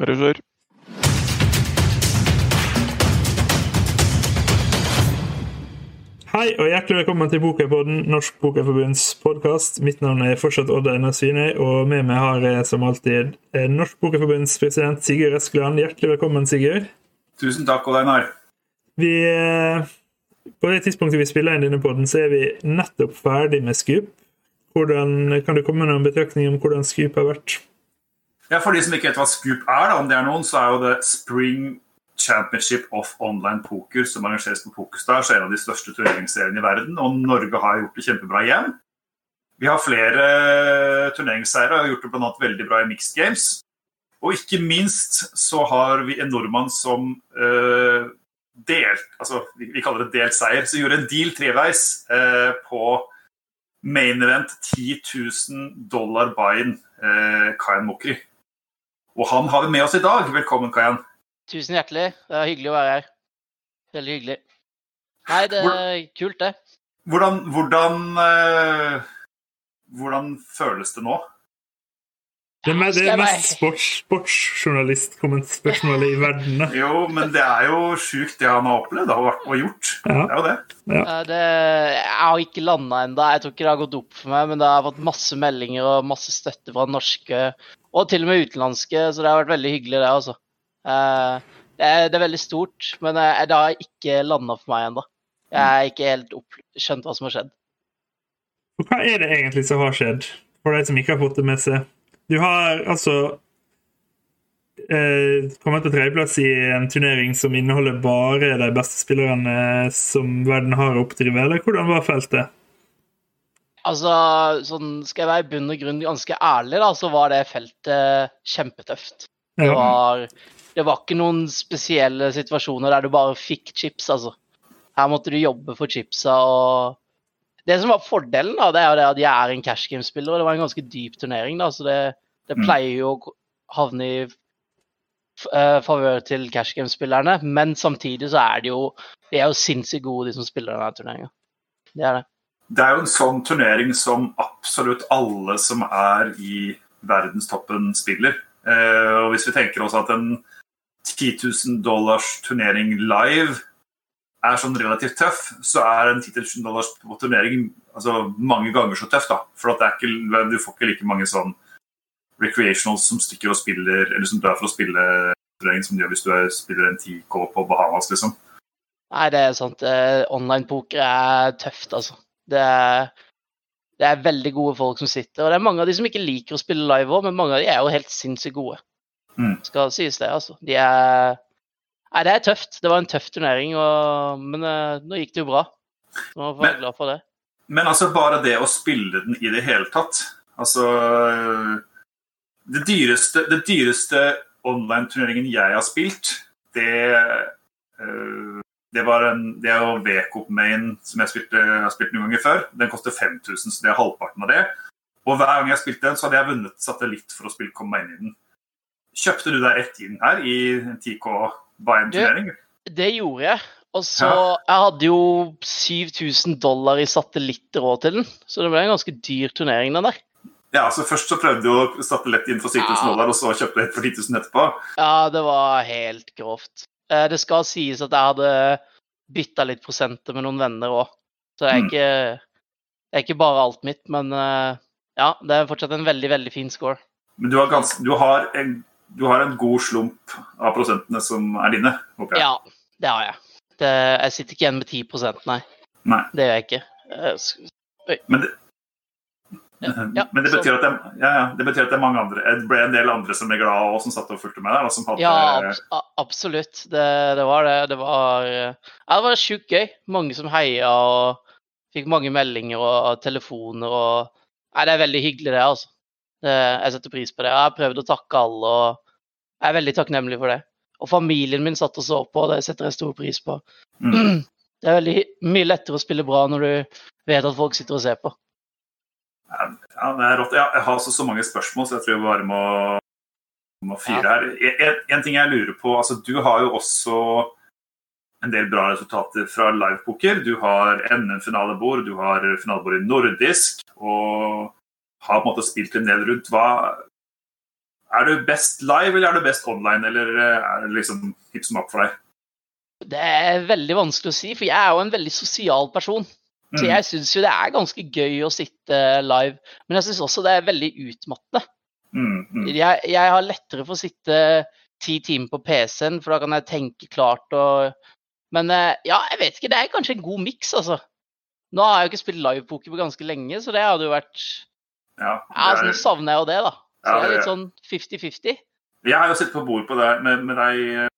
Bare kjør. Hei og hjertelig velkommen til Pokerpodden, Norsk Pokerforbunds podkast. Mitt navn er fortsatt Odd Einar Svinøy, og med meg har jeg som alltid eh, Norsk Pokerforbunds president Sigurd Eskeland. Hjertelig velkommen, Sigurd. Tusen takk, Odd Einar. Vi, eh, på det tidspunktet vi spiller inn denne podden, så er vi nettopp ferdig med Scoop. Hvordan, kan du komme med noen betraktninger om hvordan Scoop har vært? Ja, For de som ikke vet hva Scoop er, da, om det er noen, så er jo det Spring Championship of Online Poker som arrangeres på Pokerstar, er en av de største turneringsseriene i verden. Og Norge har gjort det kjempebra igjen. Vi har flere turneringsseiere og har gjort det annet veldig bra i Mixed Games. Og ikke minst så har vi en nordmann som uh, delt altså vi, kaller det delt seier, som gjorde en deal treveis uh, på main event 10 000 dollar buy-in, uh, Kayan Mokri. Og han har vi med oss i dag. Velkommen, Kayan. Tusen hjertelig. Det er hyggelig å være her. Veldig hyggelig. Nei, det er kult, det. Hvordan, hvordan, uh, hvordan føles det nå? Det er det mest sports, sportsjournalistspørsmålet i verden. Da. Jo, men det er jo sjukt det han har opplevd og, og gjort. Ja. Det er jo det. Ja. det jeg har ikke landa ennå. Jeg tror ikke det har gått opp for meg, men det har vært masse meldinger og masse støtte fra norske og til og med utenlandske, så det har vært veldig hyggelig, det, altså. Uh, det, er, det, er, veldig stort, men uh, det har ikke landa for meg ennå. Jeg har ikke helt skjønt hva som har skjedd. Hva er det egentlig som har skjedd, for de som ikke har fått det med seg? Du har altså eh, kommet til tredjeplass i en turnering som inneholder bare de beste spillerne som verden har å oppdrive, eller hvordan var feltet? Altså, sånn, Skal jeg være i bunn og grunn ganske ærlig, da, så var det feltet kjempetøft. Det var, det var ikke noen spesielle situasjoner der du bare fikk chips, altså. Her måtte du jobbe for chipsa og Det som var fordelen, da, det er jo det at jeg er en cash game-spiller, og det var en ganske dyp turnering, da, så det, det mm. pleier jo å havne i uh, favør til cash game-spillerne. Men samtidig så er det jo De er jo sinnssykt gode, de som spiller denne turneringa. Det er det det er jo en sånn turnering som absolutt alle som er i verdenstoppen, spiller. Eh, og hvis vi tenker oss at en 10 000 dollars turnering live er sånn relativt tøff, så er en 10 000 dollars turnering altså, mange ganger så tøff. da. For ikke, du får ikke like mange sånn recreationals som stikker og spiller, eller som drar for å spille turnering som du gjør hvis du spiller en 10K på Bahamas, liksom. Nei, det er sant. Eh, online-poker er tøft, altså. Det er, det er, veldig gode folk som sitter. Og det er mange av de som ikke liker å spille live òg, men mange av de er jo helt sinnssykt gode. Mm. Skal sies det, altså. De er Nei, det er tøft. Det var en tøff turnering, og... men uh, nå gikk det jo bra. Nå var jeg glad for det. Men altså, bare det å spille den i det hele tatt Altså Det dyreste, det dyreste online-turneringen jeg har spilt, det uh, det, var en, det er jo VCOP Main som jeg, spilte, jeg har spilt noen ganger før. Den koster 5000, så det er halvparten av det. Og hver gang jeg spilte den, så hadde jeg vunnet satellitt for å spille, komme meg inn i den. Kjøpte du deg rett inn her i en 10K Bayern-turnering? Det gjorde jeg. Og så ja. Jeg hadde jo 7000 dollar i satellittråd til den, så det ble en ganske dyr turnering, den der. Ja, så Først så prøvde du å satellitt inn for 7000 dollar, og så kjøpte du et for 10 000 etterpå? Ja, det var helt grovt. Eh, det skal sies at jeg hadde bytta litt prosenter med noen venner òg. Så det er, mm. ikke, det er ikke bare alt mitt, men eh, ja, det er fortsatt en veldig, veldig fin score. Men du har, ganske, du har, en, du har en, god slump av prosentene som er dine? håper jeg. Ja, det har jeg. Det, jeg sitter ikke igjen med 10% nei. nei. Det gjør jeg ikke. Eh, men det, ja, Men det betyr, det, ja, det betyr, at det, er mange andre Det ble en del andre som ble glad og som satt og fulgte med der? Som hadde, ja, absolutt. Det, det, var det. Det var, ja, det var sjukt gøy. Mange som heia og fikk mange meldinger og telefoner og Nei, det er veldig hyggelig, det, altså. jeg setter pris på det. Jeg har prøvd å takke alle og jeg er veldig takknemlig for det. Og familien min satt og så på, og det setter jeg stor pris på. Mm. Det er veldig mye lettere å spille bra når du vet at folk sitter og ser på. Ja, det er rått. Jeg har så mange spørsmål, så jeg tror jeg bare må, må fyre her. En, en, ting jeg lurer på, altså Du har jo også en del bra resultater fra livepoker. Du har NM-finalebord, du har finalebord i nordisk og har på en måte spilt en del rundt. Hva Er du best live, eller er du best online, eller er det liksom hipp som happ for deg? Det er veldig vanskelig å si, for jeg er jo en veldig sosial person. Så Mm. jeg syns jo det er ganske gøy å sitte live, men jeg syns også det er veldig utmattende. Mm, mm. Jeg, jeg har lettere for å sitte ti timer på PC-en, for da kan jeg tenke klart og Men eh, ja, jeg vet ikke. Det er kanskje en god miks, altså. Nå har jeg jo ikke spilt livepoker på ganske lenge, så det hadde jo vært Ja, altså, Nå er- savner jeg jo det, da. Så det er litt sånn 50-50. Jeg har jo sittet på bord på det med, med deg eh,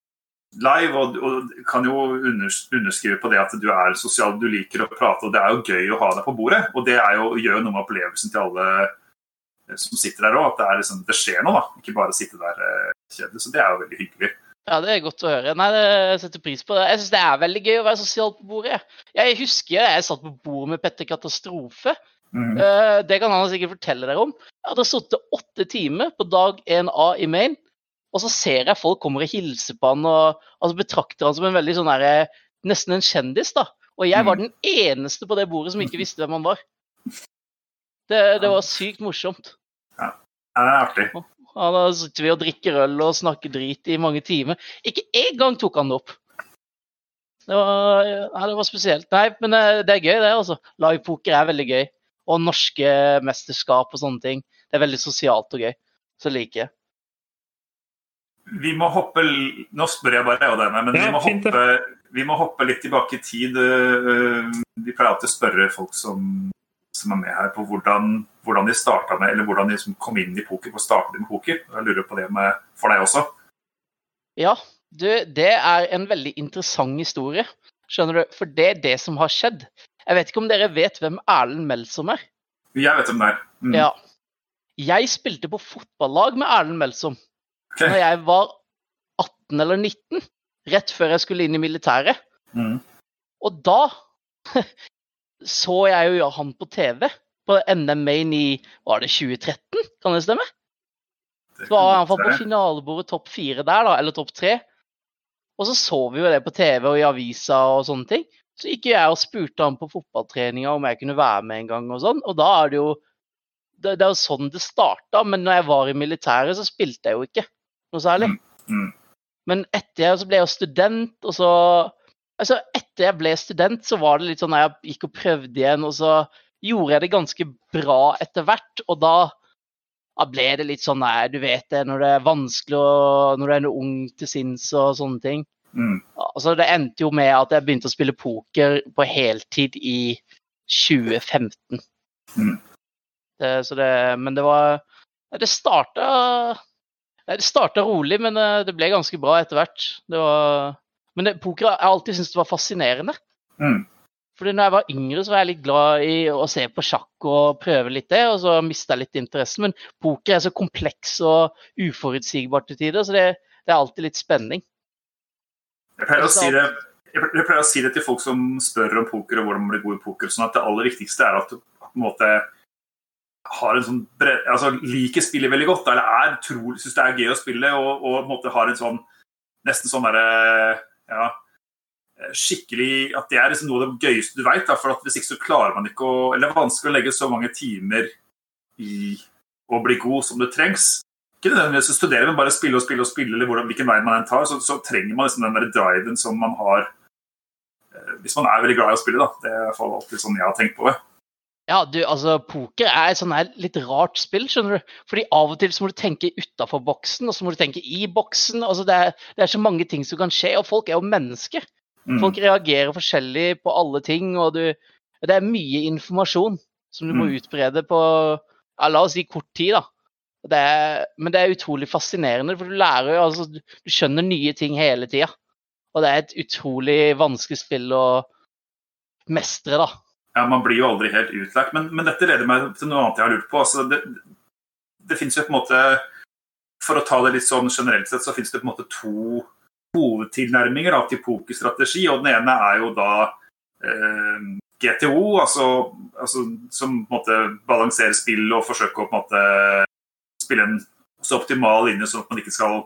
live, og, og kan jo underskrive på det at du er sosial, du liker å prate, og det er jo gøy å ha deg på bordet. Og det er jo, gjør jo noe med opplevelsen til alle eh, som sitter der òg, at det, er liksom, det skjer noe, da. Ikke bare sitte der eh, kjedelig. Så det er jo veldig hyggelig. Ja, det er godt å høre. Nei, jeg setter pris på det. Jeg syns det er veldig gøy å være sosial på bordet. Jeg husker jeg satt på bordet med Petter Katastrofe. Eh, Det kan han sikkert fortelle dere om. Jeg hadde sittet åtte timer på dag 1A i Maine, og så ser jeg folk kommer og hilser på han og altså betrakter han som en veldig sånn derre Nesten en kjendis, da. Og jeg var Mm. den eneste på det bordet som ikke visste hvem han var. Det, det var sykt morsomt. Ja, det er artig. Da sitter vi og drikker øl og snakker drit i mange timer. Ikke engang tok han det opp. Det var, ja, det var spesielt. Nei, men det, det er gøy, det. altså. Livepoker er veldig gøy. Og norske mesterskap og sånne ting. Det er veldig sosialt og gøy. Så liker jeg. Vi må hoppe Nå spør jeg bare, og denne, men Ja, vi, må fint, hoppe, vi må hoppe litt tilbake i tid. øh, Vi pleier alltid å spørre folk som, som er med her, på hvordan, hvordan de starta med, eller hvordan de liksom kom inn i poker. Hvor startet de med poker? Jeg lurer på det med, for deg også. Ja, du, det er en veldig interessant historie. Skjønner du? For det er det som har skjedd. Jeg vet ikke om dere vet hvem Erlend Melsom er? Jeg vet hvem det er. Mm. Ja. Jeg spilte på fotballag med Erlend Melsom Ok. Når jeg var 18 eller 19. Rett før jeg skulle inn i militæret. Mm. Og da så jeg jo han på TV. På NM Main i var det 2013, kan det stemme? Det Så var han på finalebordet topp fire der, da, eller topp tre. Og så så vi jo det på TV og i avisa og sånne ting. Så gikk jeg og spurte han på fotballtreninga om jeg kunne være med en gang og sånn. Og da er det jo Det, det er jo sånn det starta. Men når jeg var i militæret, så spilte jeg jo ikke noe særlig. Mm. Men etter jeg så ble jeg student, og så Altså, etter jeg ble student, så var det litt sånn at jeg gikk og prøvde igjen, og så gjorde jeg det ganske bra etter hvert, og da da ble det litt sånn Nei, du vet det, når det er vanskelig og når du er noe ung til sinns og sånne ting. Mm. Altså, det endte jo med at jeg begynte å spille poker på heltid i 2015. Mm. Det, så det, men det var Det starta Det starta rolig, men eh, det ble ganske bra etter hvert. Det var, men det, poker har jeg alltid syntes det var fascinerende. Mm. Fordi når jeg var yngre, så var jeg litt glad i å se på sjakk og prøve litt det, og så mista jeg litt interessen. Men poker er så kompleks og uforutsigbart til tider, så det, det er alltid litt spenning. Jeg pleier, si det, jeg pleier å si det til folk som spør om poker og hvordan man blir god i poker. sånn at Det aller viktigste er at du på en måte har en sånn bred, altså liker spillet veldig godt, eller er trolig, syns det er gøy å spille og, og på en måte har en sånn nesten sånn derre ja, skikkelig At det er liksom noe av det gøyeste du veit. For hvis ikke så klarer man ikke å Eller det er vanskelig å legge så mange timer i å bli god som det trengs. Ikke nødvendigvis å studere, men bare spille og spille og spille, eller hvordan, hvilken vei man enn tar, så, så trenger man liksom den der driven som man har eh, hvis man er veldig glad i å spille. da. Det er i hvert fall alltid sånn jeg har tenkt på det. Ja, du, altså, poker er et sånn litt rart spill, skjønner du. Fordi av og til så må du tenke utafor boksen, og så må du tenke i boksen. Altså, det, er, det er så mange ting som kan skje, og folk er jo mennesker. Mm. Folk reagerer forskjellig på alle ting, og du Det er mye informasjon som du må Mm. utbrede på ja, la oss si kort tid, da. Det er, men det er utrolig fascinerende, for du lærer jo altså Du du skjønner nye ting hele tida. Og det er et utrolig vanskelig spill å mestre, da. Ja, Man blir jo aldri helt utlært. Men, men dette leder meg til noe annet jeg har lurt på. Altså, det det finnes jo på en måte For å ta det litt sånn generelt sett, så finnes det på en måte to hovedtilnærminger da, til pokerstrategi. og Den ene er jo da eh, GTO, altså, altså, som på en måte balanserer spill og forsøker å på en måte spille en så optimal linje sånn at man ikke skal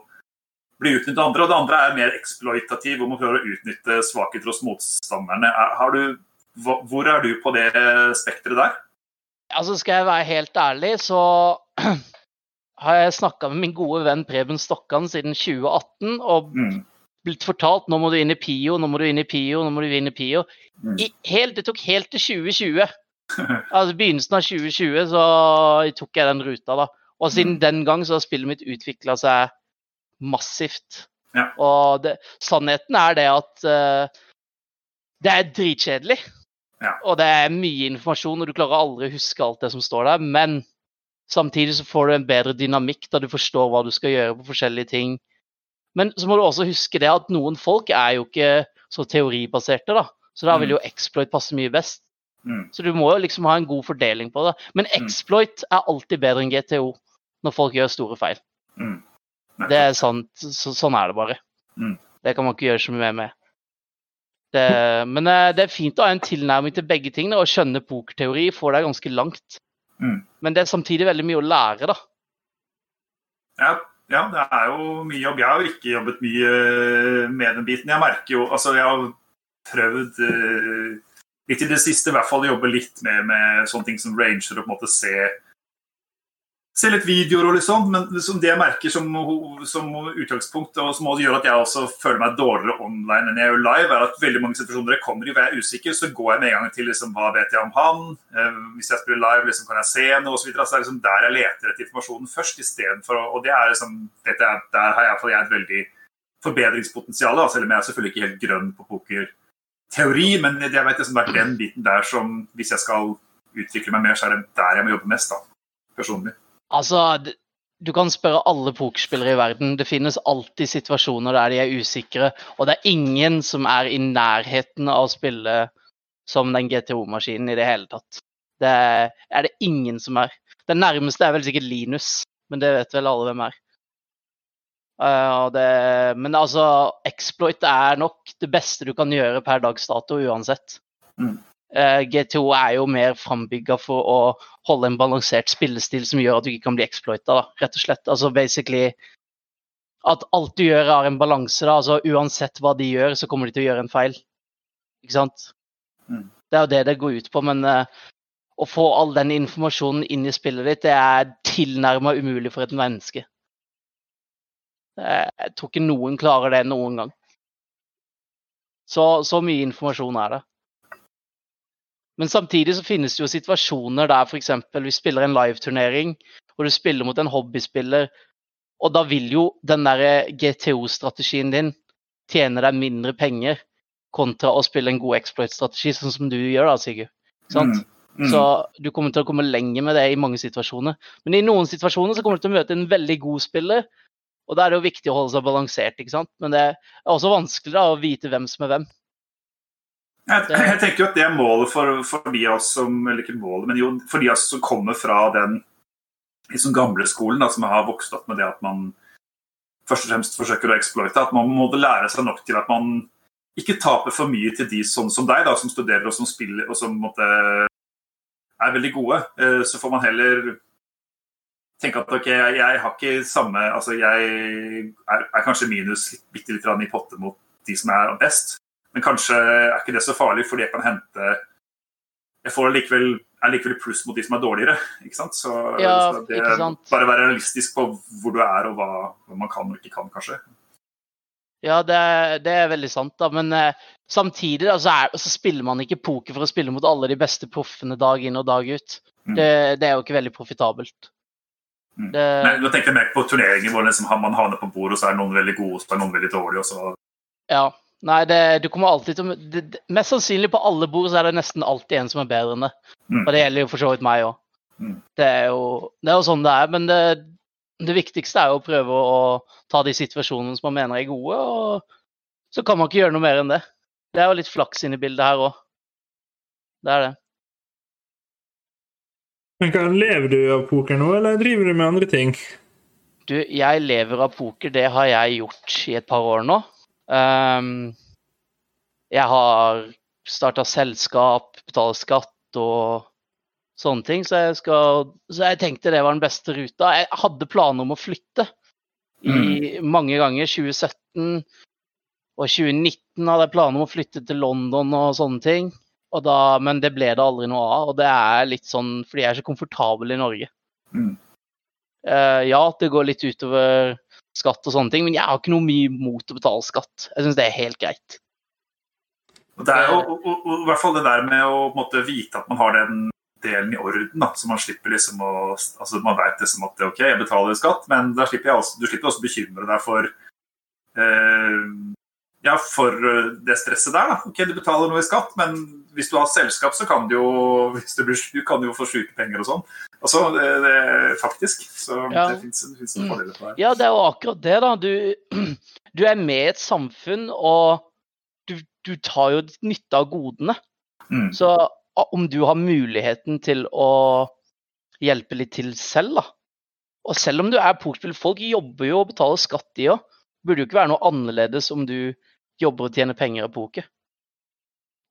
bli utnyttet av andre. Og det andre er mer eksploitativ, hvor man prøver å utnytte svakheter hos motstanderne. Er, har du, hvor er du på det spekteret der? Altså, skal jeg være helt ærlig, så har jeg snakka med min gode venn Preben Stokkan siden 2018 og Mm. blitt fortalt nå må du inn i PIO, nå må du inn i PIO, nå må du inn i PIO. Mm. I, helt, det tok helt til 2020. Altså begynnelsen av 2020 så tok jeg den ruta, da. Og siden Mm. den gang så har spillet mitt utvikla seg massivt. Ja. Og det, sannheten er det at uh, det er dritkjedelig. Ja. Og det er mye informasjon, og du klarer aldri å huske alt det som står der. Men samtidig så får du en bedre dynamikk da du forstår hva du skal gjøre på forskjellige ting. Men så må du også huske det at noen folk er jo ikke så teoribaserte, da. Så da vil jo exploit passe mye best. Mm. Så du må jo liksom ha en god fordeling på det. Men exploit er alltid bedre enn GTO når folk gjør store feil. Mm. Det er sant. Så, sånn er det bare. Mm. Det kan man ikke gjøre så mye med. Det, men eh, det er fint å ha en tilnærming til begge tingene, Å skjønne pokerteori får deg ganske langt. Mm. Men det er samtidig veldig mye å lære, da. Ja, ja, det er jo mye jobb. Jeg har jo ikke jobbet mye med den biten. Jeg merker jo Altså, jeg har prøvd uh, litt i det siste i hvert fall jobbe litt med, med sånne ting som ranger og på en måte se Se litt videoer og litt sånn, men liksom det jeg merker som, som utgangspunkt, og som også gjør at jeg også føler meg dårligere online enn jeg gjør live, er at veldig mange situasjoner jeg kommer i hvor jeg er usikker, så går jeg med en gang til liksom, hva vet jeg om han. Eh, hvis jeg spiller live, liksom, kan jeg se noe osv. Så, videre. så det er liksom der jeg leter etter informasjonen først, istedenfor Og det er liksom dette er, Der har jeg, jeg et veldig forbedringspotensial, selv om jeg er selvfølgelig ikke helt grønn på pokerteori. Men jeg vet liksom det er den biten der som, hvis jeg skal utvikle meg mer, så er det der jeg må jobbe mest, da, personlig. Altså, du kan spørre alle pokerspillere i verden. Det finnes alltid situasjoner der de er usikre, og det er ingen som er i nærheten av å spille som den GTO-maskinen i det hele tatt. Det er, det ingen som er. Den nærmeste er vel sikkert Linus, men det vet vel alle hvem er. Uh, det, men altså, exploit er nok det beste du kan gjøre per dags dato uansett. Mm. Eh, GTO er jo mer frambygga for å holde en balansert spillestil som gjør at du ikke kan bli exploita, rett og slett. Altså basically at alt du gjør har en balanse, da. Altså uansett hva de gjør, så kommer de til å gjøre en feil. Ikke sant? Mm. Det er jo det det går ut på, men uh, å få all den informasjonen inn i spillet ditt, det er tilnærma umulig for et menneske. Eh, Jeg tror ikke noen klarer det noen gang. Så, så mye informasjon er det. Men samtidig så finnes det jo situasjoner der f.eks. vi spiller en live-turnering, hvor du spiller mot en hobbyspiller, og da vil jo den der GTO-strategien din tjene deg mindre penger kontra å spille en god exploit-strategi, sånn som du gjør da, Sigurd. Sant? Mm. Mm. Så du kommer til å komme lenger med det i mange situasjoner. Men i noen situasjoner så kommer du til å møte en veldig god spiller, og da er det jo viktig å holde seg balansert, ikke sant. Men det er også vanskelig da å vite hvem som er hvem. Jeg, jeg tenker jo at det er målet for, for de av oss som Eller ikke målet, men jo for de av oss som kommer fra den liksom gamle skolen, da, som har vokst opp med det at man først og fremst forsøker å exploite, at man må lære seg nok til at man ikke taper for mye til de sånn som deg, da, som studerer og som spiller og som måtte, er veldig gode. Eh, Så får man heller tenke at ok, jeg, har ikke samme altså Jeg er, er kanskje minus bitte litt i potte mot de som er best. Men kanskje er ikke det så farlig, fordi jeg kan hente Jeg får likevel, er likevel pluss mot de som er dårligere. ikke sant? Så, Ja, så det sant. bare være realistisk på hvor du er, og hva, hva man kan og ikke kan, kanskje. Ja, det, det er veldig sant, da. Men eh, samtidig da, så, er, så spiller man ikke poker for å spille mot alle de beste proffene dag inn og dag ut. Mm. Det, det er jo ikke veldig profitabelt. Mm. Det, Men nå tenker jeg mer på turneringer hvor liksom, man havner på bordet, og så er noen veldig gode, og så er noen veldig dårlige. og så ja. Nei, det, du kommer alltid til det, Mest sannsynlig på alle bord så er det nesten alltid en som er bedre enn det. Mm. Og det gjelder jo for så vidt meg òg. Mm. Det, er jo, det er jo sånn det er. Men det, det viktigste er jo å prøve å ta de situasjonene som man mener er gode, og så kan man ikke gjøre noe mer enn det. Det er jo litt flaks inne i bildet her òg. Det er det. Men hva, Lever du av poker nå, eller driver du med andre ting? Du, jeg lever av poker. Det har jeg gjort i et par år nå. Ehm, jeg har starta selskap, betalt skatt og sånne ting, så jeg, skal, så jeg tenkte det var den beste ruta. Jeg hadde planer om å flytte i mange ganger. 2017 og 2019 hadde jeg planer om å flytte til London og sånne ting. Og da, men det ble det aldri noe av. Og det er litt sånn fordi jeg er så komfortabel i Norge. Mm. Uh, ja, det går litt utover skatt og sånne ting, men jeg har ikke noe mye mot å betale skatt. Jeg syns det er helt greit. Det er jo i hvert fall det der med å måte, vite at man har den delen i orden, da, så man slipper liksom å altså Man vet liksom at ok, jeg betaler skatt, men slipper også, du slipper også bekymre deg for eh, ja, for det stresset der. da. Ok, Du betaler noe i skatt, men hvis du har selskap, så kan du jo hvis du blir syk, kan du jo få sykepenger og sånn. Altså, det, det, faktisk. Så ja. det fins noen fordeler på det. Ja, det er jo akkurat det, da. Du, du er med i et samfunn, og du, du tar jo nytte av godene. Mm. Så om du har muligheten til å hjelpe litt til selv, da. Og selv om du er pokerspiller, folk jobber jo og betaler skatt, de òg. Burde jo ikke være noe annerledes om du jobber og tjener penger av poker.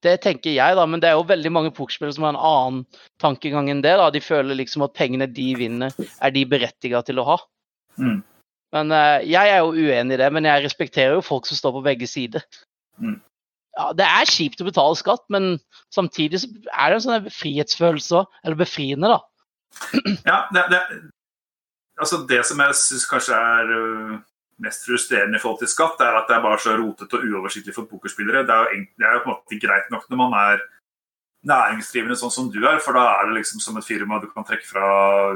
Det tenker jeg, da, men det er jo veldig mange pokerspillere som har en annen tankegang enn det. da. De føler liksom at pengene de vinner, er de berettiga til å ha. Mm. Men uh, Jeg er jo uenig i det, men jeg respekterer jo folk som står på begge sider. Mm. Ja, Det er kjipt å betale skatt, men samtidig så er det en sånn frihetsfølelse òg. Eller befriende, da. Ja, det, det, altså det som jeg syns kanskje er uh mest frustrerende i forhold til skatt, er at det er bare så rotete og uoversiktlig for pokerspillere. Det er, jo, det er jo på en måte greit nok når man er næringsdrivende sånn som du er, for da er det liksom som et firma du kan trekke fra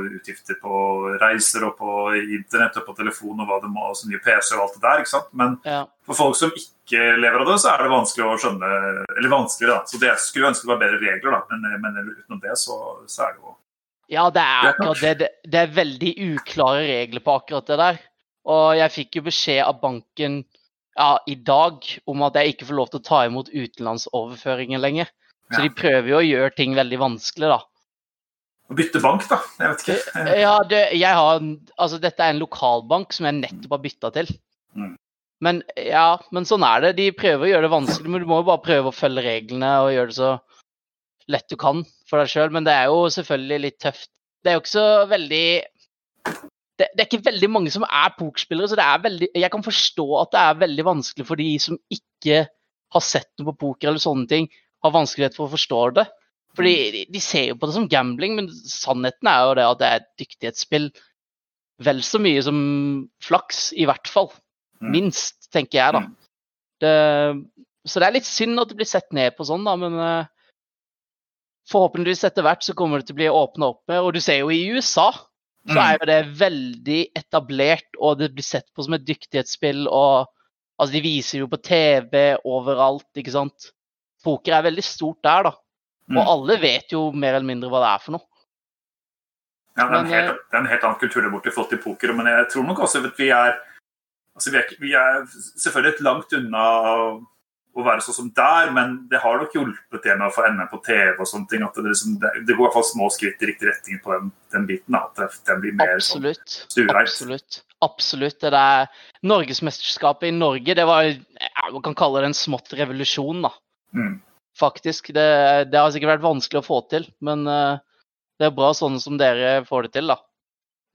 utgifter på reiser og på internett og på telefon og hva det må, altså nye PC og alt det der. ikke sant? Men ja. for folk som ikke lever av det, så er det vanskelig å skjønne Eller vanskeligere, da. Så det skulle ønske det var bedre regler, da. Men, men utenom det, så, så, er det jo Ja, det er akkurat det. Det er veldig uklare regler på akkurat det der. Og jeg fikk jo beskjed av banken ja, i dag om at jeg ikke får lov til å ta imot utenlandsoverføringer lenger. Så ja. de prøver jo å gjøre ting veldig vanskelig, da. Å bytte bank, da? Jeg vet ikke. Eh, ja, det, jeg har, altså, dette er en lokalbank som jeg nettopp har bytta til. Mm. Men ja, men sånn er det. De prøver å gjøre det vanskelig, men du må jo bare prøve å følge reglene og gjøre det så lett du kan for deg sjøl. Men det er jo selvfølgelig litt tøft. Det er jo ikke så veldig det, det, er ikke veldig mange som er pokerspillere, så det er veldig, jeg kan forstå at det er veldig vanskelig for de som ikke har sett noe på poker eller sånne ting, har vanskelighet for å forstå det. Fordi de, de ser jo på det som gambling, men sannheten er jo det at det er et dyktighetsspill vel så mye som flaks, i hvert fall. Mm. Minst, tenker jeg, da. Mm. Det, så det er litt synd at det blir sett ned på sånn, da, men uh, forhåpentligvis etter hvert så kommer det til å bli åpna opp med. Og du ser jo i USA så er jo det veldig etablert, og det blir sett på som et dyktighetsspill. og altså De viser jo på TV overalt, ikke sant. Poker er veldig stort der, da. Og mm. alle vet jo mer eller mindre hva det er for noe. Ja, det er, en helt, eh, er en helt annen kultur der borte i forhold til poker, men jeg tror nok også at vi er altså vi er, vi er selvfølgelig et langt unna å være sånn som der, men det har nok hjulpet det med å få NM på TV og sånne ting. at Det, liksom, det, det går i hvert fall små skritt i riktig retning på den, den biten. At den blir mer sånn Absolutt. sånn Absolutt. Absolutt. Det der Norgesmesterskapet i Norge, det var Man kan kalle det en smått revolusjon, da. Mm. Faktisk. Det, det, har sikkert vært vanskelig å få til, men uh, det er bra sånne som dere får det til, da.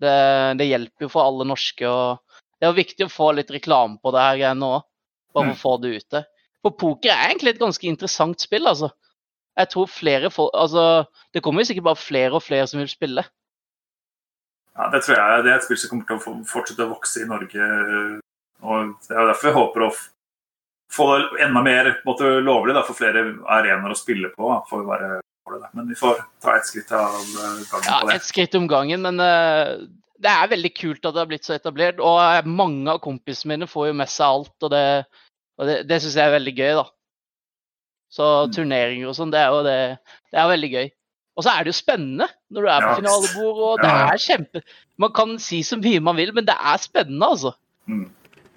Det, det hjelper jo for alle norske. og Det er jo viktig å få litt reklame på det her greiene òg, bare for mm. å få det ute. For poker er egentlig et ganske interessant spill, altså. Jeg tror flere folk Altså, det kommer jo sikkert bare flere og flere som vil spille. Ja, det tror jeg. Det er et spill som kommer til å fortsette å vokse i Norge. Og Det er derfor jeg håper å få det enda mer måte, lovlig da, for flere arenaer å spille på. For å være men vi får ta et skritt av gangen ja, på det. Et skritt om gangen, men uh, det er veldig kult at det har blitt så etablert. Og mange av kompisene mine får jo med seg alt. og det og det, det syns jeg er veldig gøy, da. Så mm. turneringer og sånn, det er jo det, det er veldig gøy. Og så er det jo spennende når du er på finalebord, og det er kjempe Man kan si så mye man vil, men det er spennende, altså. Mm.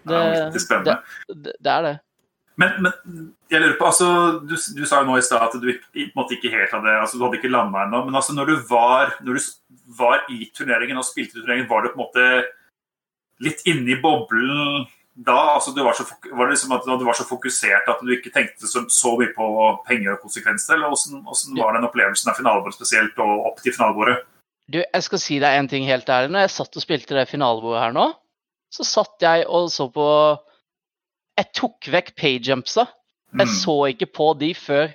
Det, det, spennende. Det, det, er det. Men, men, jeg lurer på, altså, du, du sa jo nå i stad at du måtte ikke helt hadde altså, du hadde ikke landa ennå. Men altså, når du, var, når du var i turneringen og spilte turneringen, var du på en måte litt inne i boblen da altså, du var, så, var det liksom at du var så fokusert at du ikke tenkte så, så mye på penger og konsekvenser? Eller hvordan, hvordan var den opplevelsen av finalebordet spesielt, og opp til finalebordet? Du, jeg skal si deg en ting helt ærlig. Når jeg satt og spilte det finalebordet her nå, så satt jeg og så på Jeg tok vekk payjumpsa. Jeg mm. så ikke på de før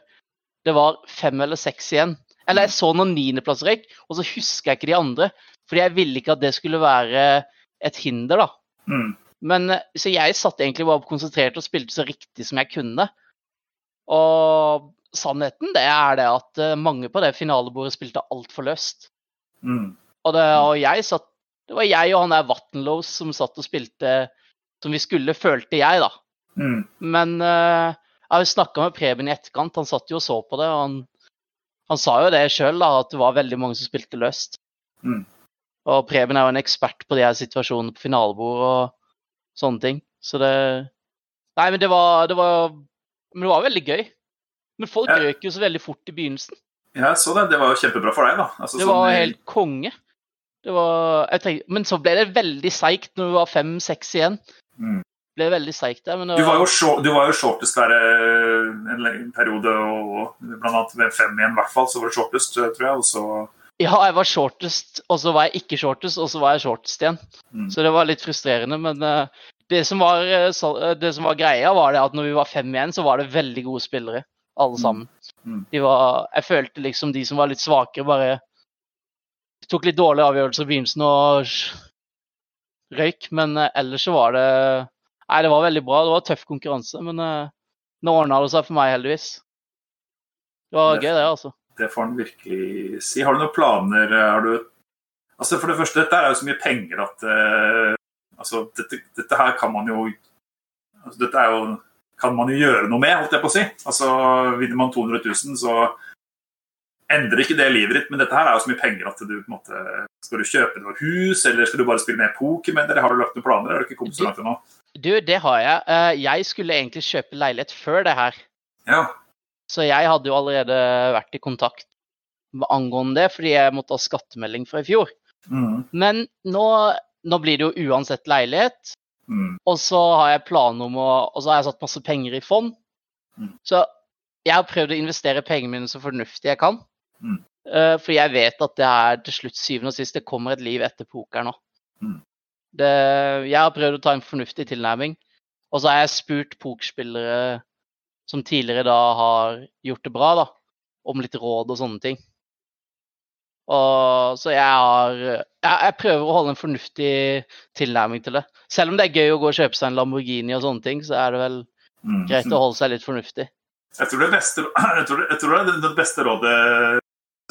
det var fem eller seks igjen. Eller jeg så noen niendeplasser, og så husker jeg ikke de andre. Fordi jeg ville ikke at det skulle være et hinder, da. Mm. Men, eh, så jeg satt egentlig bare konsentrert og spilte så riktig som jeg kunne. Og sannheten det er det at eh, mange på det finalebordet spilte altfor løst. Mm. Og, det, og jeg satt Det var jeg og han der Vattenlose som satt og spilte som vi skulle, følte jeg, da. Mm. Men eh, jeg har jo snakka med Preben i etterkant, han satt jo og så på det. og Han, han sa jo det sjøl, at det var veldig mange som spilte løst. Mm. Og Preben er jo en ekspert på de her situasjonene på finalebord og sånne ting. Så det Nei, men det var, det var Men det var veldig gøy. Men folk Ja. røk jo så veldig fort i begynnelsen. Ja, jeg så det. Det var jo kjempebra for deg, da. Altså, Det sånn var helt konge. Det var, tenkte, men så ble det veldig seigt når du var fem-seks igjen. Mm. Det ble veldig seigt der. Men det Du var jo, short, du var jo shortest der eh, en periode, og blant annet ved fem igjen i hvert fall, så var du shortest, tror jeg. Og så Ja, jeg var shortest, og så var jeg ikke shortest, og så var jeg shortest igjen. Mm. Så det var litt frustrerende, men eh, det, som var, eh, eh, det som var greia, var det at når vi var fem igjen, så var det veldig gode spillere, alle sammen. Mm. De var, jeg følte liksom de som var litt svakere, bare tok litt dårlige avgjørelser i begynnelsen og røyk, men ellers så var det Nei, det var veldig bra. Det var tøff konkurranse, men nå ordna det seg for meg, heldigvis. Det var gøy, det, altså. Det får han virkelig si. Har du noen planer? Har du Altså For det første, dette er jo så mye penger at uh, altså, dette, dette her kan man jo altså, Dette er jo kan man jo gjøre noe med, holdt jeg på å si. Altså, Vinner man 200 000, så endrer ikke det livet ditt, men dette her er jo så mye penger at du på en måte Skal du kjøpe noe hus, eller skal du bare spille mer poker med det? Har du lagt noen planer? Har du ikke kommet så langt ennå? Du, det har jeg. Eh, Jeg skulle egentlig kjøpe leilighet før det her. Ja. Så jeg hadde jo allerede vært i kontakt angående det, fordi jeg måtte ha skattemelding fra i fjor. Mm. Men nå, nå blir det jo uansett leilighet, Mm. og så har jeg planer om å Og så har jeg satt masse penger i fond. Mm. Så jeg har prøvd å investere pengene mine så fornuftig jeg kan. Mm. Uh, For jeg vet at det er til slutt syvende og sist det kommer et liv etter poker nå. Mm. Det, jeg har prøvd å ta en fornuftig tilnærming. Og så har jeg spurt pokerspillere som tidligere da har gjort det bra, da, om litt råd og sånne ting. Og, så jeg har jeg, jeg prøver å holde en fornuftig tilnærming til det. Selv om det er gøy å gå og kjøpe seg en Lamborghini og sånne ting, så er det vel Mm. greit å holde seg litt fornuftig. Jeg tror det beste, jeg tror, jeg tror det, det beste rådet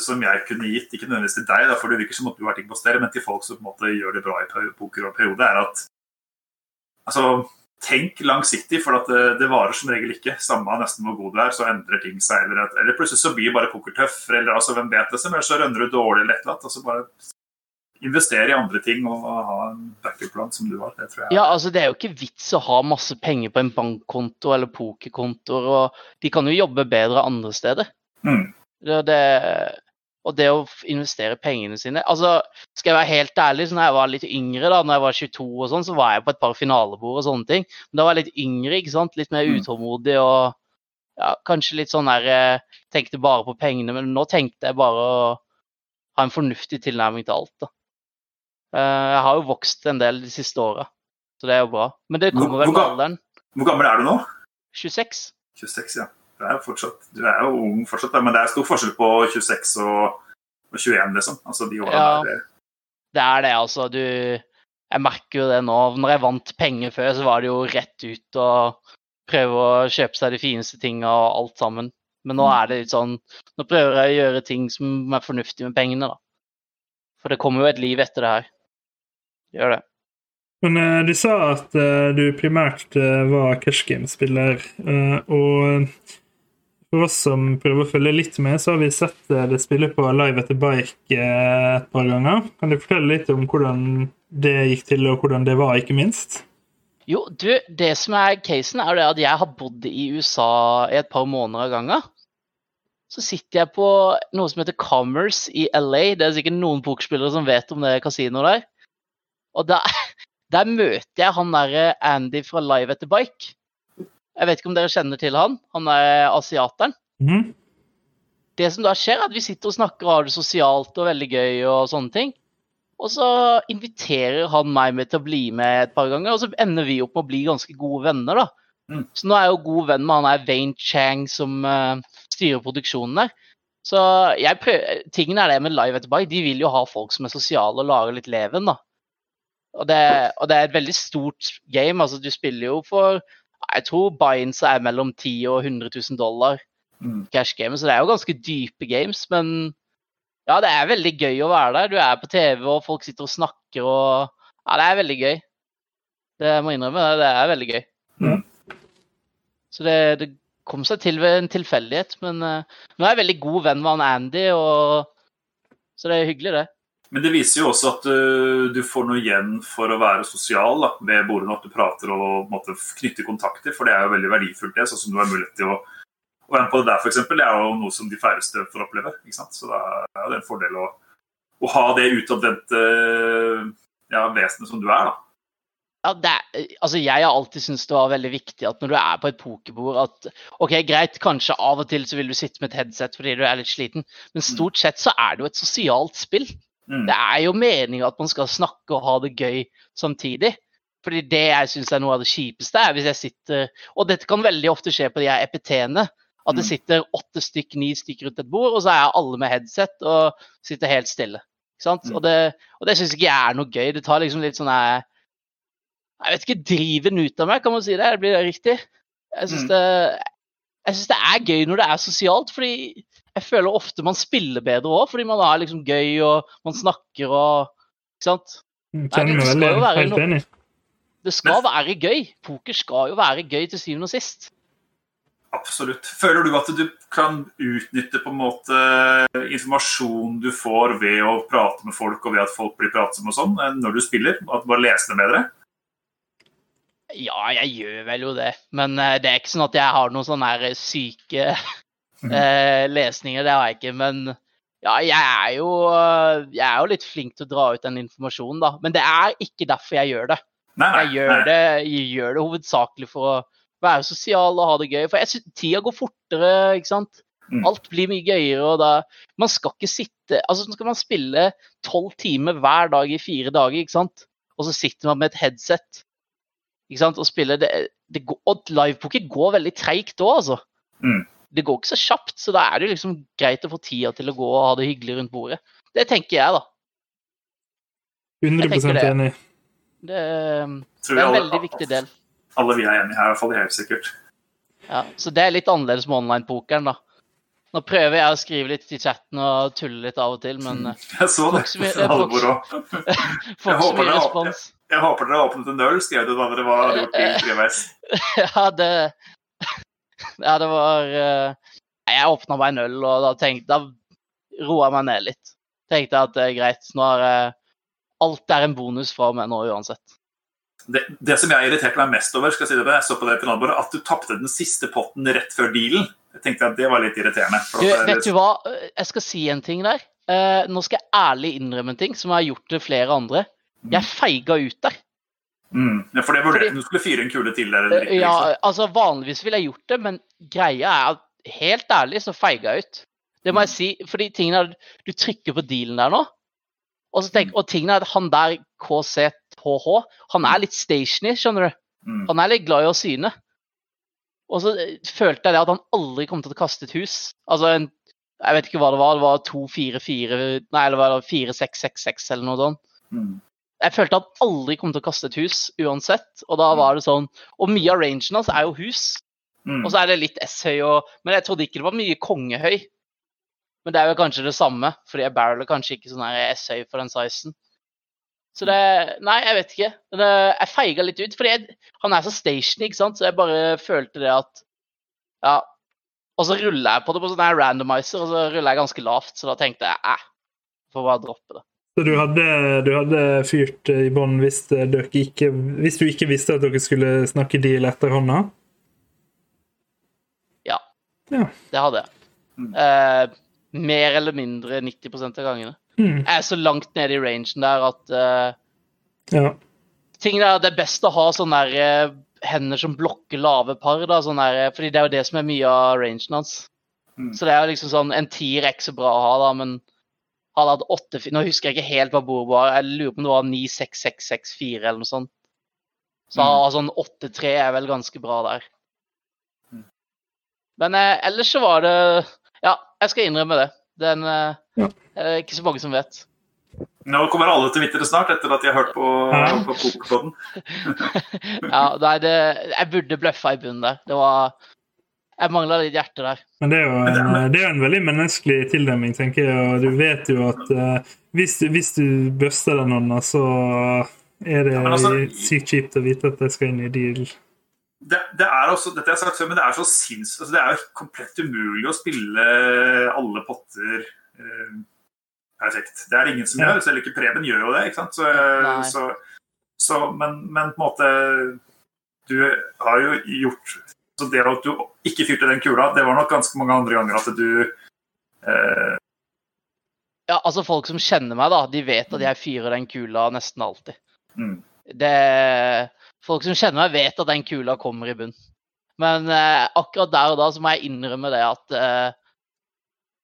som jeg kunne gitt, ikke nødvendigvis til deg, da, for det virker som at du har ting på stell, men til folk som på en måte gjør det bra i poker og periode, er at altså, tenk langsiktig, for at det, det varer som regel ikke. Samme nesten hvor god du er, så endrer ting seg. Eller, eller plutselig så blir bare poker tøffere, eller altså, hvem vet det, som, eller så rønner du dårlig eller et eller annet. Altså bare investere i andre ting og ha en backup-plan som du har. Det tror jeg. Ja, altså Det er jo ikke vits å ha masse penger på en bankkonto eller pokerkontoer. og de kan jo jobbe bedre andre steder. Mm. Det, det, og det å investere pengene sine altså, Skal jeg være helt ærlig, så når jeg var litt yngre, da når jeg var 22, og sånn, så var jeg på et par finalebord og sånne ting. Men da var jeg litt yngre, ikke sant? litt mer Mm. utålmodig og ja, kanskje litt sånn der eh, Tenkte bare på pengene, men nå tenkte jeg bare å ha en fornuftig tilnærming til alt. da. Eh, Jeg har jo vokst en del de siste åra, så det er jo bra. Men det kommer vel med alderen. Hvor gammel er du nå? 26. 26, ja. Du er jo fortsatt, du er jo ung fortsatt, men det er stor forskjell på 26 og, og 21, liksom. Altså de årene Ja. der. Det er det, altså. Du Jeg merker jo det nå. Når jeg vant penger før, så var det jo rett ut og prøve å kjøpe seg de fineste tinga og alt sammen. Men nå er det litt sånn Nå prøver jeg å gjøre ting som er fornuftig med pengene, da. For det kommer jo et liv etter det her. Gjør det. Men uh, du sa at uh, du primært uh, var cash game-spiller, eh, og for oss som prøver å følge litt med, så har vi sett eh, det spille på Live etter bike eh, et par ganger. Kan du fortelle litt om hvordan det gikk til, og hvordan det var, ikke minst? Jo, du, det som er casen, er det at jeg har bodd i USA i et par måneder av gangen. Så sitter jeg på noe som heter Commerce i LA. Det er sikkert noen pokerspillere som vet om det kasinoet der. Og der, der møter jeg han derre Andy fra Live etter Bike. Jeg vet ikke om dere kjenner til han? Han er asiateren. Mhm. Det som da skjer, er at vi sitter og snakker og har det sosialt og veldig gøy og sånne ting. Og så inviterer han meg med til å bli med et par ganger, og så ender vi opp med å bli ganske gode venner, da. Mm. Så nå er jeg jo god venn med han er Wayne Chang som uh, styrer produksjonen der. Så jeg prøver, tingen er det med live etter bike, de vil jo ha folk som er sosiale og lager litt leven, da. Og det, og det er et veldig stort game. altså Du spiller jo for Jeg tror Binds er mellom 10 og 100 000 dollar Mm. cash games, så det er jo ganske dype games. Men ja, det er veldig gøy å være der. Du er på TV, og folk sitter og snakker og Ja, det er veldig gøy. Det må jeg innrømme. Det er veldig gøy. Mm. Så det, det kom seg til ved en tilfeldighet. Men uh, nå er jeg veldig god venn med han Andy, og så det er hyggelig, det. Men det viser jo også at uh, du får noe igjen for å være sosial da, ved bordene. At du prater og en måte, knytter kontakter, for det er jo veldig verdifullt. det, sånn som du har mulighet til å, og med på det der, f.eks. Det er jo noe som de færreste får oppleve. ikke sant? Så det er jo en fordel å, å ha det utadvendte ja, vesenet som du er. da. Ja, er, altså jeg har alltid syntes det var veldig viktig at når du er på et pokerbord at OK, greit, kanskje av og til så vil du sitte med et headset fordi du er litt sliten, men stort sett så er det jo et sosialt spill. Mm. Det er jo meninga at man skal snakke og ha det gøy samtidig. Fordi det jeg syns er noe av det kjipeste, er hvis jeg sitter Og dette kan veldig ofte skje på de her EPT-ene. At det Mm. sitter åtte stykk, ni stykker rundt et bord, og så er alle med headset og sitter helt stille. Ikke sant? Mm. Og det, og det syns ikke jeg er noe gøy. Det tar liksom litt sånn her Jeg vet ikke, driven ut av meg, kan man si det? Blir det riktig? Jeg syns Mm. det, jeg det er gøy når det er sosialt, fordi jeg føler ofte man spiller bedre òg, fordi man er liksom gøy og man snakker og Ikke sant? Mm, Nei, det skal jo være no. Det skal være gøy. Poker skal jo være gøy til syvende og sist. Absolutt. Føler du at du kan utnytte på en måte informasjon du får ved å prate med folk, og ved at folk blir pratsomme og sånn, eh, når du spiller? At du bare leser det bedre? Ja, jeg gjør vel jo det, men eh, det er ikke sånn at jeg har noen sånne her syke eh, lesninger. Det har jeg ikke. Men ja, jeg er, jo, eh, jeg er jo litt flink til å dra ut den informasjonen, da. Men det er ikke derfor jeg gjør det. Nei, nei. Jeg gjør det, jeg gjør det hovedsakelig for å være sosial og ha det gøy. For jeg synes tida går fortere, ikke sant. Mm. Alt blir mye gøyere, og da Man skal ikke sitte Altså, så skal man spille tolv timer hver dag i fire dager, ikke sant. Og så sitter man med et headset ikke sant, og spiller det, det går, Og livepoker går veldig treigt òg, altså. Mm. Det går ikke så kjapt, så da er det liksom greit å få tida til å gå og ha det hyggelig rundt bordet. Det tenker jeg, da. 100 jeg det. enig. Det, det er en alle- veldig viktig del. Alle vi er enige her, i hvert fall helt sikkert. Ja, så det er litt annerledes med online-pokeren, da. Nå prøver jeg å skrive litt i chatten og tulle litt av og til, men eh, Jeg så det. Halvor òg. får Jeg ikke så håper mye er- respons. Jeg håper dere har åpnet en øl, skrev du da dere var gjort i treveis. Ja, det Ja, det var eh, Jeg åpna meg en øl, og da tenkte Da roa jeg meg ned litt. Tenkte at det er greit. Nå er eh, Alt er en bonus fra meg nå uansett. Det, det som jeg irriterte meg mest over, skal jeg si det, jeg så på det finalebordet, at du tapte den siste potten rett før dealen. Jeg tenkte at det var litt irriterende. Du, vet du hva? Jeg skal si en ting der. Eh, nå skal jeg ærlig innrømme en ting som jeg har gjort til flere andre. Jeg feiga ut der. Mm. Ja, for det vurderte Fordi- du skulle fyre en kule til der. Eller Ja, liksom. altså Vanligvis ville jeg gjort det, men greia er at helt ærlig så feiga jeg ut. Det må jeg si, fordi tingene er, Du trykker på dealen der nå, og, så tenk, og tingene er at han der KZHH, han er litt stationy, skjønner du. Mm. Han er litt glad i å syne. Og så eh, følte jeg det at han aldri kom til å kaste et hus. Altså en Jeg vet ikke hva det var, det var 2-4-4 Nei, eller var det 4-6-6-6 eller noe sånt. Mm. Jeg følte at alle kom til å kaste et hus uansett. Og da var det sånn Og mye av rangen hans er jo hus. Mm. Og så er det litt S-høy og Men jeg trodde ikke det var mye kongehøy. Men det er jo kanskje det samme, fordi jeg barreler kanskje ikke sånn her S-høy for den sizen. Så det Nei, jeg vet ikke. Det, jeg feiga litt ut, fordi jeg, han er så station, ikke sant, så jeg bare følte det at Ja. Og så ruller jeg på det på sånn randomizer, og så ruller jeg ganske lavt, så da tenkte jeg æh, får bare droppe det. Så du hadde, du hadde fyrt i bånn hvis, eh, hvis du ikke visste at dere skulle snakke deal etter hånda? Ja. Ja. Det hadde jeg. Mm. Eh, mer eller mindre 90 av gangene. Mm. Jeg er så langt nede i rangen der at eh, Ja. Ting der, Det er best å ha sånne der, eh, hender som blokker lave par. Da, der, fordi det er jo det som er mye av rangen hans. Mm. Så det er jo liksom sånn, En tier er ikke så bra å ha, da, men han hadde åtte Nå husker jeg ikke helt hva bordet var. Jeg lurer på om det var 9-6-6-6-4 eller noe sånt. Så Mm. sånn 8-3 er vel ganske bra der. Mm. Men eh, ellers så var det Ja, jeg skal innrømme det. Den eh, Ja. er det ikke så mange som vet. Nå kommer alle til å snart, etter at de har hørt på, på Pokerpodden. Ja, nei, det, jeg burde bløffa i bunnen der. Det var Jeg mangla litt hjerte der. Men det er jo en, det er en veldig menneskelig tilnærming, tenker jeg. Og du vet jo at uh, hvis, du- hvis du buster den hånda, så er det Ja, altså- sykt kjipt å vite at jeg skal inn i deal. Det, det er også, dette har jeg sagt før, men det er så sinns... Altså, det er jo komplett umulig å spille alle potter uh, perfekt. Det er det ingen som Ja. gjør, selv ikke Preben gjør jo det. ikke sant? Så, så, så, men, men på en måte Du har jo gjort så Det at du ikke fyrte den kula, det var nok ganske mange andre ganger at du eh, Ja, altså Folk som kjenner meg, da, de vet at jeg fyrer den kula nesten alltid. mm, Det, folk som kjenner meg, vet at den kula kommer i bunn. Men eh, akkurat der og da så må jeg innrømme det at eh,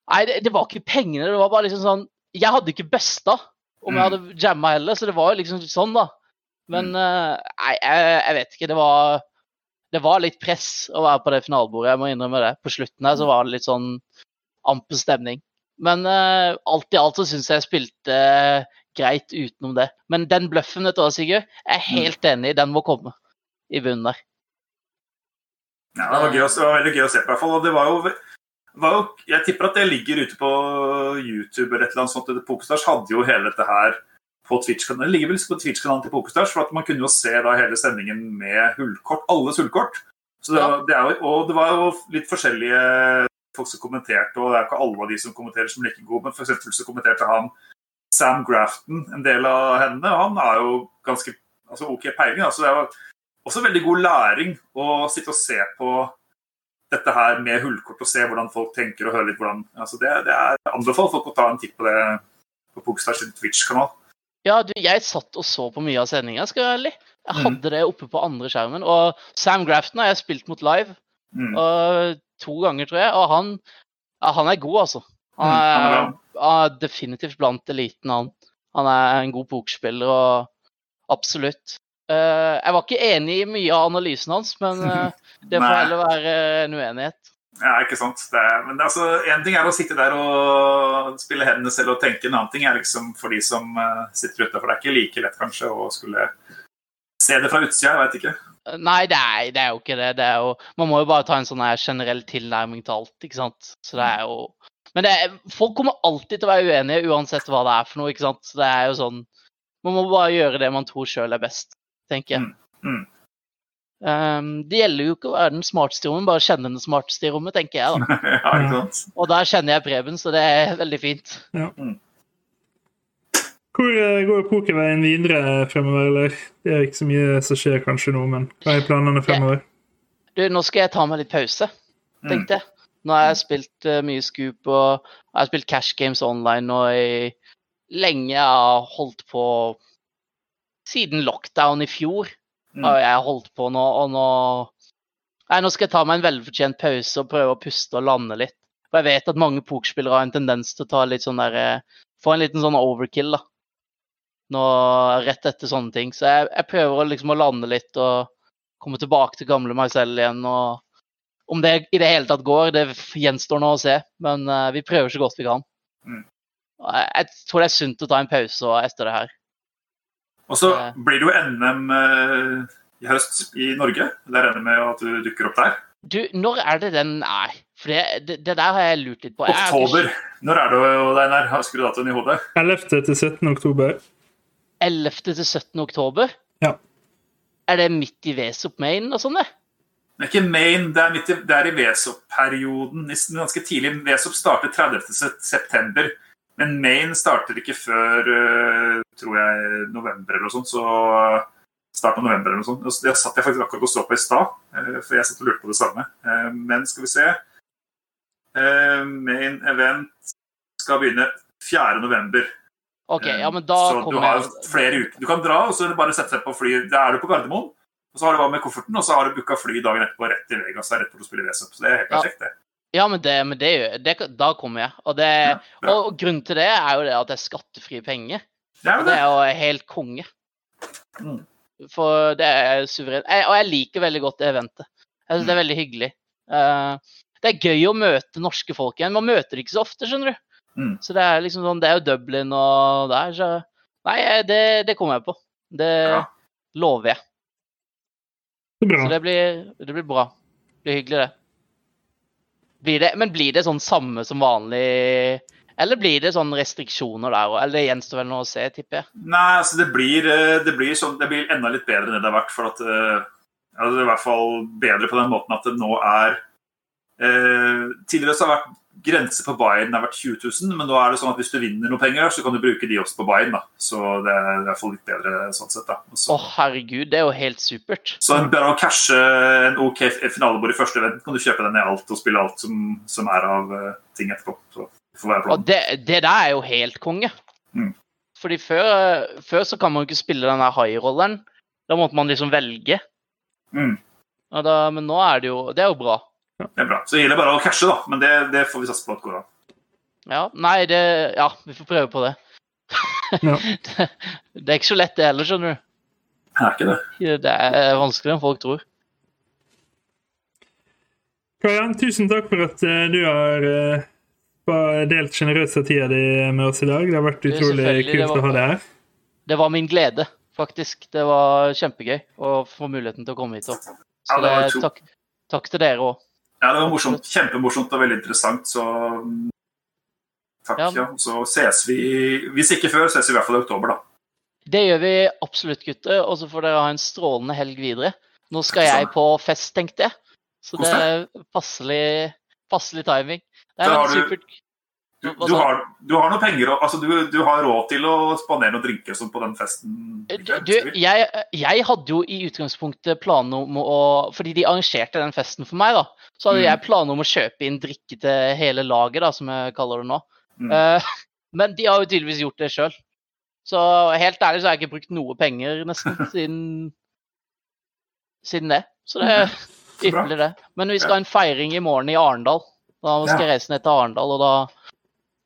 Nei, det, det var ikke pengene. Det var bare liksom sånn Jeg hadde ikke busta om jeg Mm. hadde jamma heller, så det var jo liksom sånn, da. Men eh, nei, jeg, jeg vet ikke. Det var det var litt press å være på det finalebordet, jeg må innrømme det. På slutten her så var det litt sånn amper stemning. Men uh, alt i alt så syns jeg jeg spilte eh, greit utenom det. Men den bløffen, vet du hva, Sigurd, jeg er helt enig i. Den må komme i bunnen der. Ja, det var, gøy, det var veldig gøy å se på, i hvert fall. Og det var jo, var jo Jeg tipper at det ligger ute på YouTube eller et eller annet sånt. Pokerstars hadde jo hele dette her på Twitch-kanalen. Det ligger vel på Twitch-kanalen til Pokerstars, for at man kunne jo se da hele sendingen med hullkort. Alles hullkort. Så det, var- det er jo, og det var jo litt forskjellige folk som kommenterte, og det er ikke alle av de som kommenterer som like gode, men for eksempel så kommenterte han Sam Grafton, en del av henne, og han har jo ganske altså OK peiling. Altså det er jo også veldig god læring å sitte og se på dette her med hullkort og se hvordan folk tenker og høre litt hvordan altså det, det er, Jeg anbefaler folk å ta en titt på det på Pokestars Twitch-kanal. Ja, du, jeg satt og så på mye av sendinga, skal jeg være ærlig. Jeg Mm. hadde det oppe på andre skjermen. Og Sam Grafton har jeg spilt mot live Mm. og, to ganger, tror jeg. Og han, ja, han er god, altså. Han Mm, er mm. er definitivt blant eliten, han. Han er en god pokerspiller og absolutt. Uh, jeg var ikke enig i mye av analysen hans, men uh, det får heller være en uenighet. Ja, ikke sant. Det er, men altså, en ting er å sitte der og spille hendene selv og tenke. En annen ting er liksom for de som eh, sitter utafor. Det er ikke like lett kanskje å skulle se det fra utsida. Jeg veit ikke. Nei, det er, det er jo ikke det. det er jo, man må jo bare ta en sånn generell tilnærming til alt, ikke sant. Så det er jo Men det er, folk kommer alltid til å være uenige uansett hva det er for noe, ikke sant. Så det er jo sånn Man må bare gjøre det man tror sjøl er best, tenker jeg. Mm, mm. Um, det gjelder jo ikke å være den smarteste i rommet, bare kjenne den smarteste i rommet, tenker jeg. da. ja, ikke sant. Og der kjenner jeg Preben, så det er veldig fint. Hvor eh, går pokerveien videre fremover, eller? Det er ikke så mye som skjer kanskje nå, men hva er planene fremover? Du, nå skal jeg ta meg litt pause, Mm. tenkte jeg. Nå har jeg spilt uh, mye Scoop og jeg har spilt Cash Games online nå i lenge. Jeg har holdt på siden lockdown i fjor. Mm. har jeg holdt på nå, og nå Nei, nå skal jeg ta meg en velfortjent pause og prøve å puste og lande litt. For jeg vet at mange pokerspillere har en tendens til å ta litt sånn der eh, Få en liten sånn overkill, da. Nå rett etter sånne ting. Så jeg, jeg prøver å liksom å lande litt og komme tilbake til gamle meg selv igjen. og Om det i det hele tatt går, det gjenstår nå å se. Men uh, vi prøver så godt vi kan. Mm. Jeg, jeg tror det er sunt å ta en pause etter det her. Og så blir det jo NM eh, i høst i Norge. Det regner med at du dukker opp der. Du, når er det den er? For det, det, der har jeg lurt litt på. Jeg er ikke- Oktober. Når er det, Einar? Husker du datoen i hodet? 11. til 17. oktober. 11. til 17. oktober? Ja. Er det midt i Vesop Main og sånn, det? Det er ikke main, det er, midt i, det er i Vesop-perioden. Ganske tidlig. Vesop starter 30. Men main starter ikke før øh, tror jeg, november eller noe sånt. Så start av november eller noe sånt. Det satt jeg faktisk akkurat og så på i stad, øh, for jeg satt og lurte på det samme. Eh, Men skal vi se Eh, Main event skal begynne 4. november. OK, Eh, ja, men da så du har flere uker. Du kan dra, og så er det bare sette seg på fly. Da er du på Gardermoen. Og så har du hva med kofferten, og så har du booka fly dagen etterpå rett til Vegas. Rett for å spille VSUP. Så det er helt Ja. perfekt, det. Ja, men det, men det, det Da kommer jeg. Og, det, Ja, bra. og grunnen til det er jo det at det er skattefrie penger. Det er det det. er jo helt konge. Mm. For det er suverent. Jeg, og jeg liker veldig godt det eventet. Jeg synes det er veldig hyggelig. Uh, det er gøy å møte norske folk igjen. Man møter det ikke så ofte, skjønner du. Mm. Så det er liksom sånn, det er jo Dublin og der, så Nei, det, det kommer jeg på. Det Ja. lover jeg. Så. Så det blir, det blir bra. Det blir hyggelig, det. Blir det. Men blir det sånn samme som vanlig, eller blir det sånn restriksjoner der òg? Eller det gjenstår vel noe å se, tipper jeg. Nei, altså det blir, eh, det blir, sånn, det blir enda litt bedre enn det det har vært. For at altså det er i hvert fall bedre på den måten at det nå er Tidligere så har det vært grense på buy-in har vært 20 000, men nå er det sånn at hvis du vinner noe penger, så kan du bruke de også på buy-in. da. Så det er i hvert fall litt bedre sånn sett. Å, Så, herregud, det er jo helt supert. så bare å cashe en OK finalebord i første event, kan du kjøpe den i alt og spille alt som, som er av uh, ting etterpå. Så det får være Og det, det der er jo helt konge. Mm. Fordi før, før så kan man jo ikke spille den der high-rolleren. Da måtte man liksom velge. Mm. Da, men nå er det jo Det er jo bra. Det er bra. Så det gjelder bare å cashe, da. Men det, det får vi satse på at går an. Ja, nei, det Ja, vi får prøve på det. Ja. det, det er ikke så lett, det heller, skjønner du. Det er ikke det. Det er vanskeligere enn folk tror. Kajan, tusen takk for at eh, du har eh, delt sjenerøst av tida di med oss i dag. Det har vært utrolig kult var- å ha deg her. Det var min glede, faktisk. Det var kjempegøy å få muligheten til å komme hit òg. Så Ja, det det, takk, takk til dere òg. Ja, det var morsomt. Kjempemorsomt og veldig interessant, så mm, Takk. Ja. Ja. Så ses vi Hvis ikke før, ses vi i hvert fall i oktober, da. Det gjør vi absolutt, gutter. Og så får dere ha en strålende helg videre. Nå skal jeg på fest, tenkte jeg. Så det er passelig, passelig timing. Det har du- supert. Du, du, har, du har noe penger altså du, du har råd til å spandere noen drinker sånn på den festen? Du, jeg, jeg hadde jo i utgangspunktet planer om å Fordi de arrangerte den festen for meg, da. Så hadde Mm. jeg planer om å kjøpe inn drikke til hele laget, da, som jeg kaller det nå. Mm. Uh, men de har jo tydeligvis gjort det sjøl. Så helt ærlig så har jeg ikke brukt noe penger nesten siden siden det. Så det er Så ypperlig, det. Men vi skal ha en feiring i morgen i Arendal. Da skal jeg reise ned til Arendal, og da,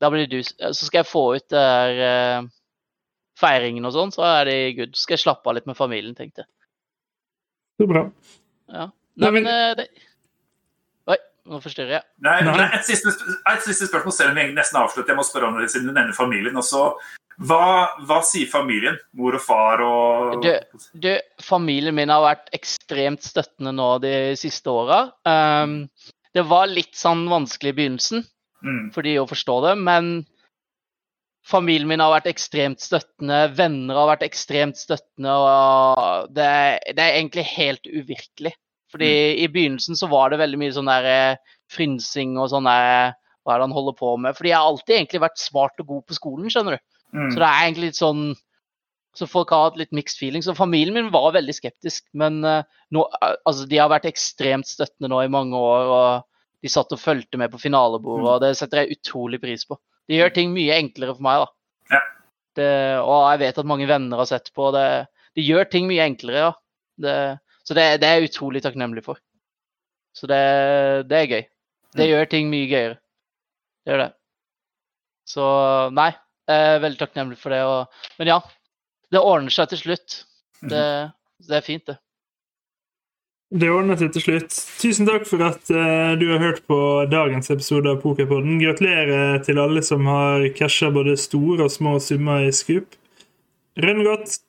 da blir du Så skal jeg få ut det der eh, feiringen og sånn, så er det good. Så skal jeg slappe av litt med familien, tenkte jeg. Så bra. Ja. Nei, Nei, men eh, det... Oi, nå forstyrrer jeg. Nei, Nei. nei. Et, siste, et siste spørsmål, selv om vi nesten avslutter. Jeg må spørre om det siden du nevner familien. Også, hva, hva sier familien? Mor og far og du, Du, familien min har vært ekstremt støttende nå de siste åra. Um, det var litt sånn vanskelig i begynnelsen mm. for de å forstå det, men familien min har vært ekstremt støttende, venner har vært ekstremt støttende, og det, det er egentlig helt uvirkelig. Fordi i begynnelsen så var det veldig mye sånn der eh, frynsing og sånn der Hva er det han holder på med? Fordi jeg har alltid egentlig vært smart og god på skolen, skjønner du. Mm. Så det er egentlig litt sånn Så folk har hatt litt mixed feelings. Og familien min var veldig skeptisk, men uh, nå, eh, altså, de har vært ekstremt støttende nå i mange år. og De satt og fulgte med på finalebordet, og det setter jeg utrolig pris på. De gjør ting mye enklere for meg, da. Ja. Det, og jeg vet at mange venner har sett på. Det, de gjør ting mye enklere, ja. Det, så det, det er jeg utrolig takknemlig for. Så det, det er gøy. Det gjør ting mye gøyere. Det gjør det. Så nei, jeg er veldig takknemlig for det. Og, men ja, det ordner seg til slutt. Det, det er fint, det. Det ordnet seg til slutt. Tusen takk for at uh, du har hørt på dagens episode av Pokerpodden. Gratulerer til alle som har casha både store og små summer i Scoop. Rønn godt!